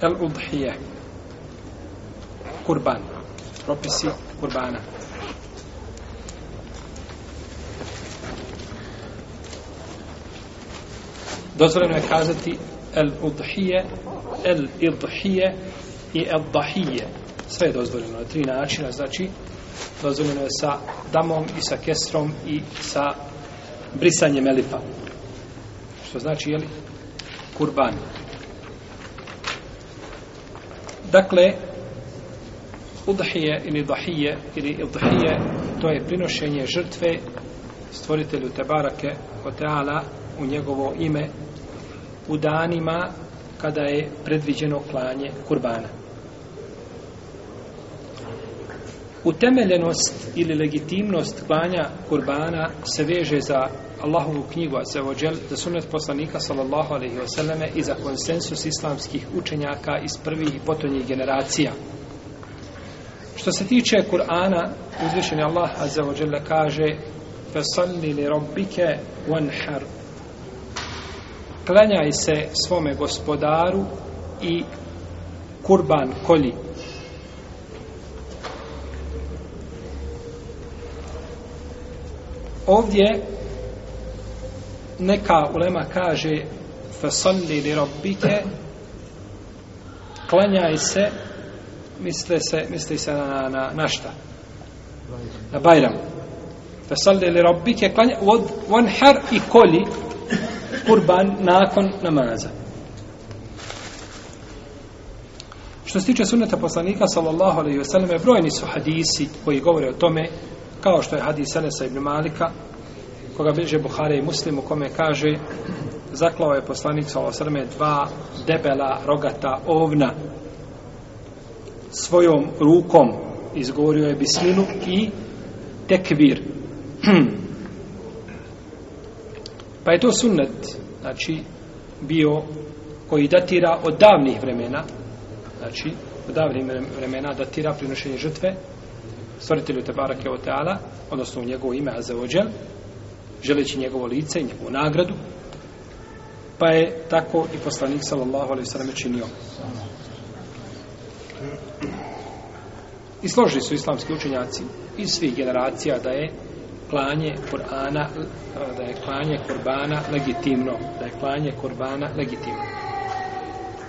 El udhije. Kurban. Propisi kurbana. Dozvoljeno je kazati el udhije, el idhije i el dahije. Sve je dozvoljeno na tri načina, znači dozvoljeno je sa damom i sa kesrom i sa brisanjem elifa. Što znači, jeli, kurban. Dakle, udhije ili dahije ili idhije, to je prinošenje žrtve stvoritelju Tebarake Oteala u njegovo ime u danima kada je predviđeno klanje kurbana. utemeljenost ili legitimnost klanja kurbana se veže za Allahovu knjigu azzavodžel, za sunet poslanika sallallahu alaihi wasallam i za konsensus islamskih učenjaka iz prvih i potonjih generacija. Što se tiče Kur'ana, uzvišeni je Allah azzavodžel kaže فَسَلِّ لِرَبِّكَ wanhar Klanjaj se svome gospodaru i kurban kolji Ovdje neka ulema kaže fasalli li rabbike klanjaj se misle se misli se na, na, na šta? Na Bajram. Fasalli li rabbike klanjaj od vanhar i koli kurban nakon namaza. Što se tiče sunneta poslanika sallallahu alaihi wasallam brojni su hadisi koji govore o tome kao što je hadis Anesa ibn Malika koga bliže Buhare i Muslim u kome kaže zaklao je poslanik s.a.v. dva debela rogata ovna. Svojom rukom izgovorio je bisminu i tekvir pa je to sunnet znači bio koji datira od davnih vremena. Znači od davnih vremena datira prinošenje žrtve stvoritelju Tebarake Oteala, odnosno u njegovo ime Azeođel želeći njegovo lice i njegovu nagradu pa je tako i poslanik sallallahu alaihi sallam činio. I složili su islamski učenjaci iz svih generacija da je klanje Kur'ana da je klanje Kurbana legitimno da je klanje Kurbana legitimno.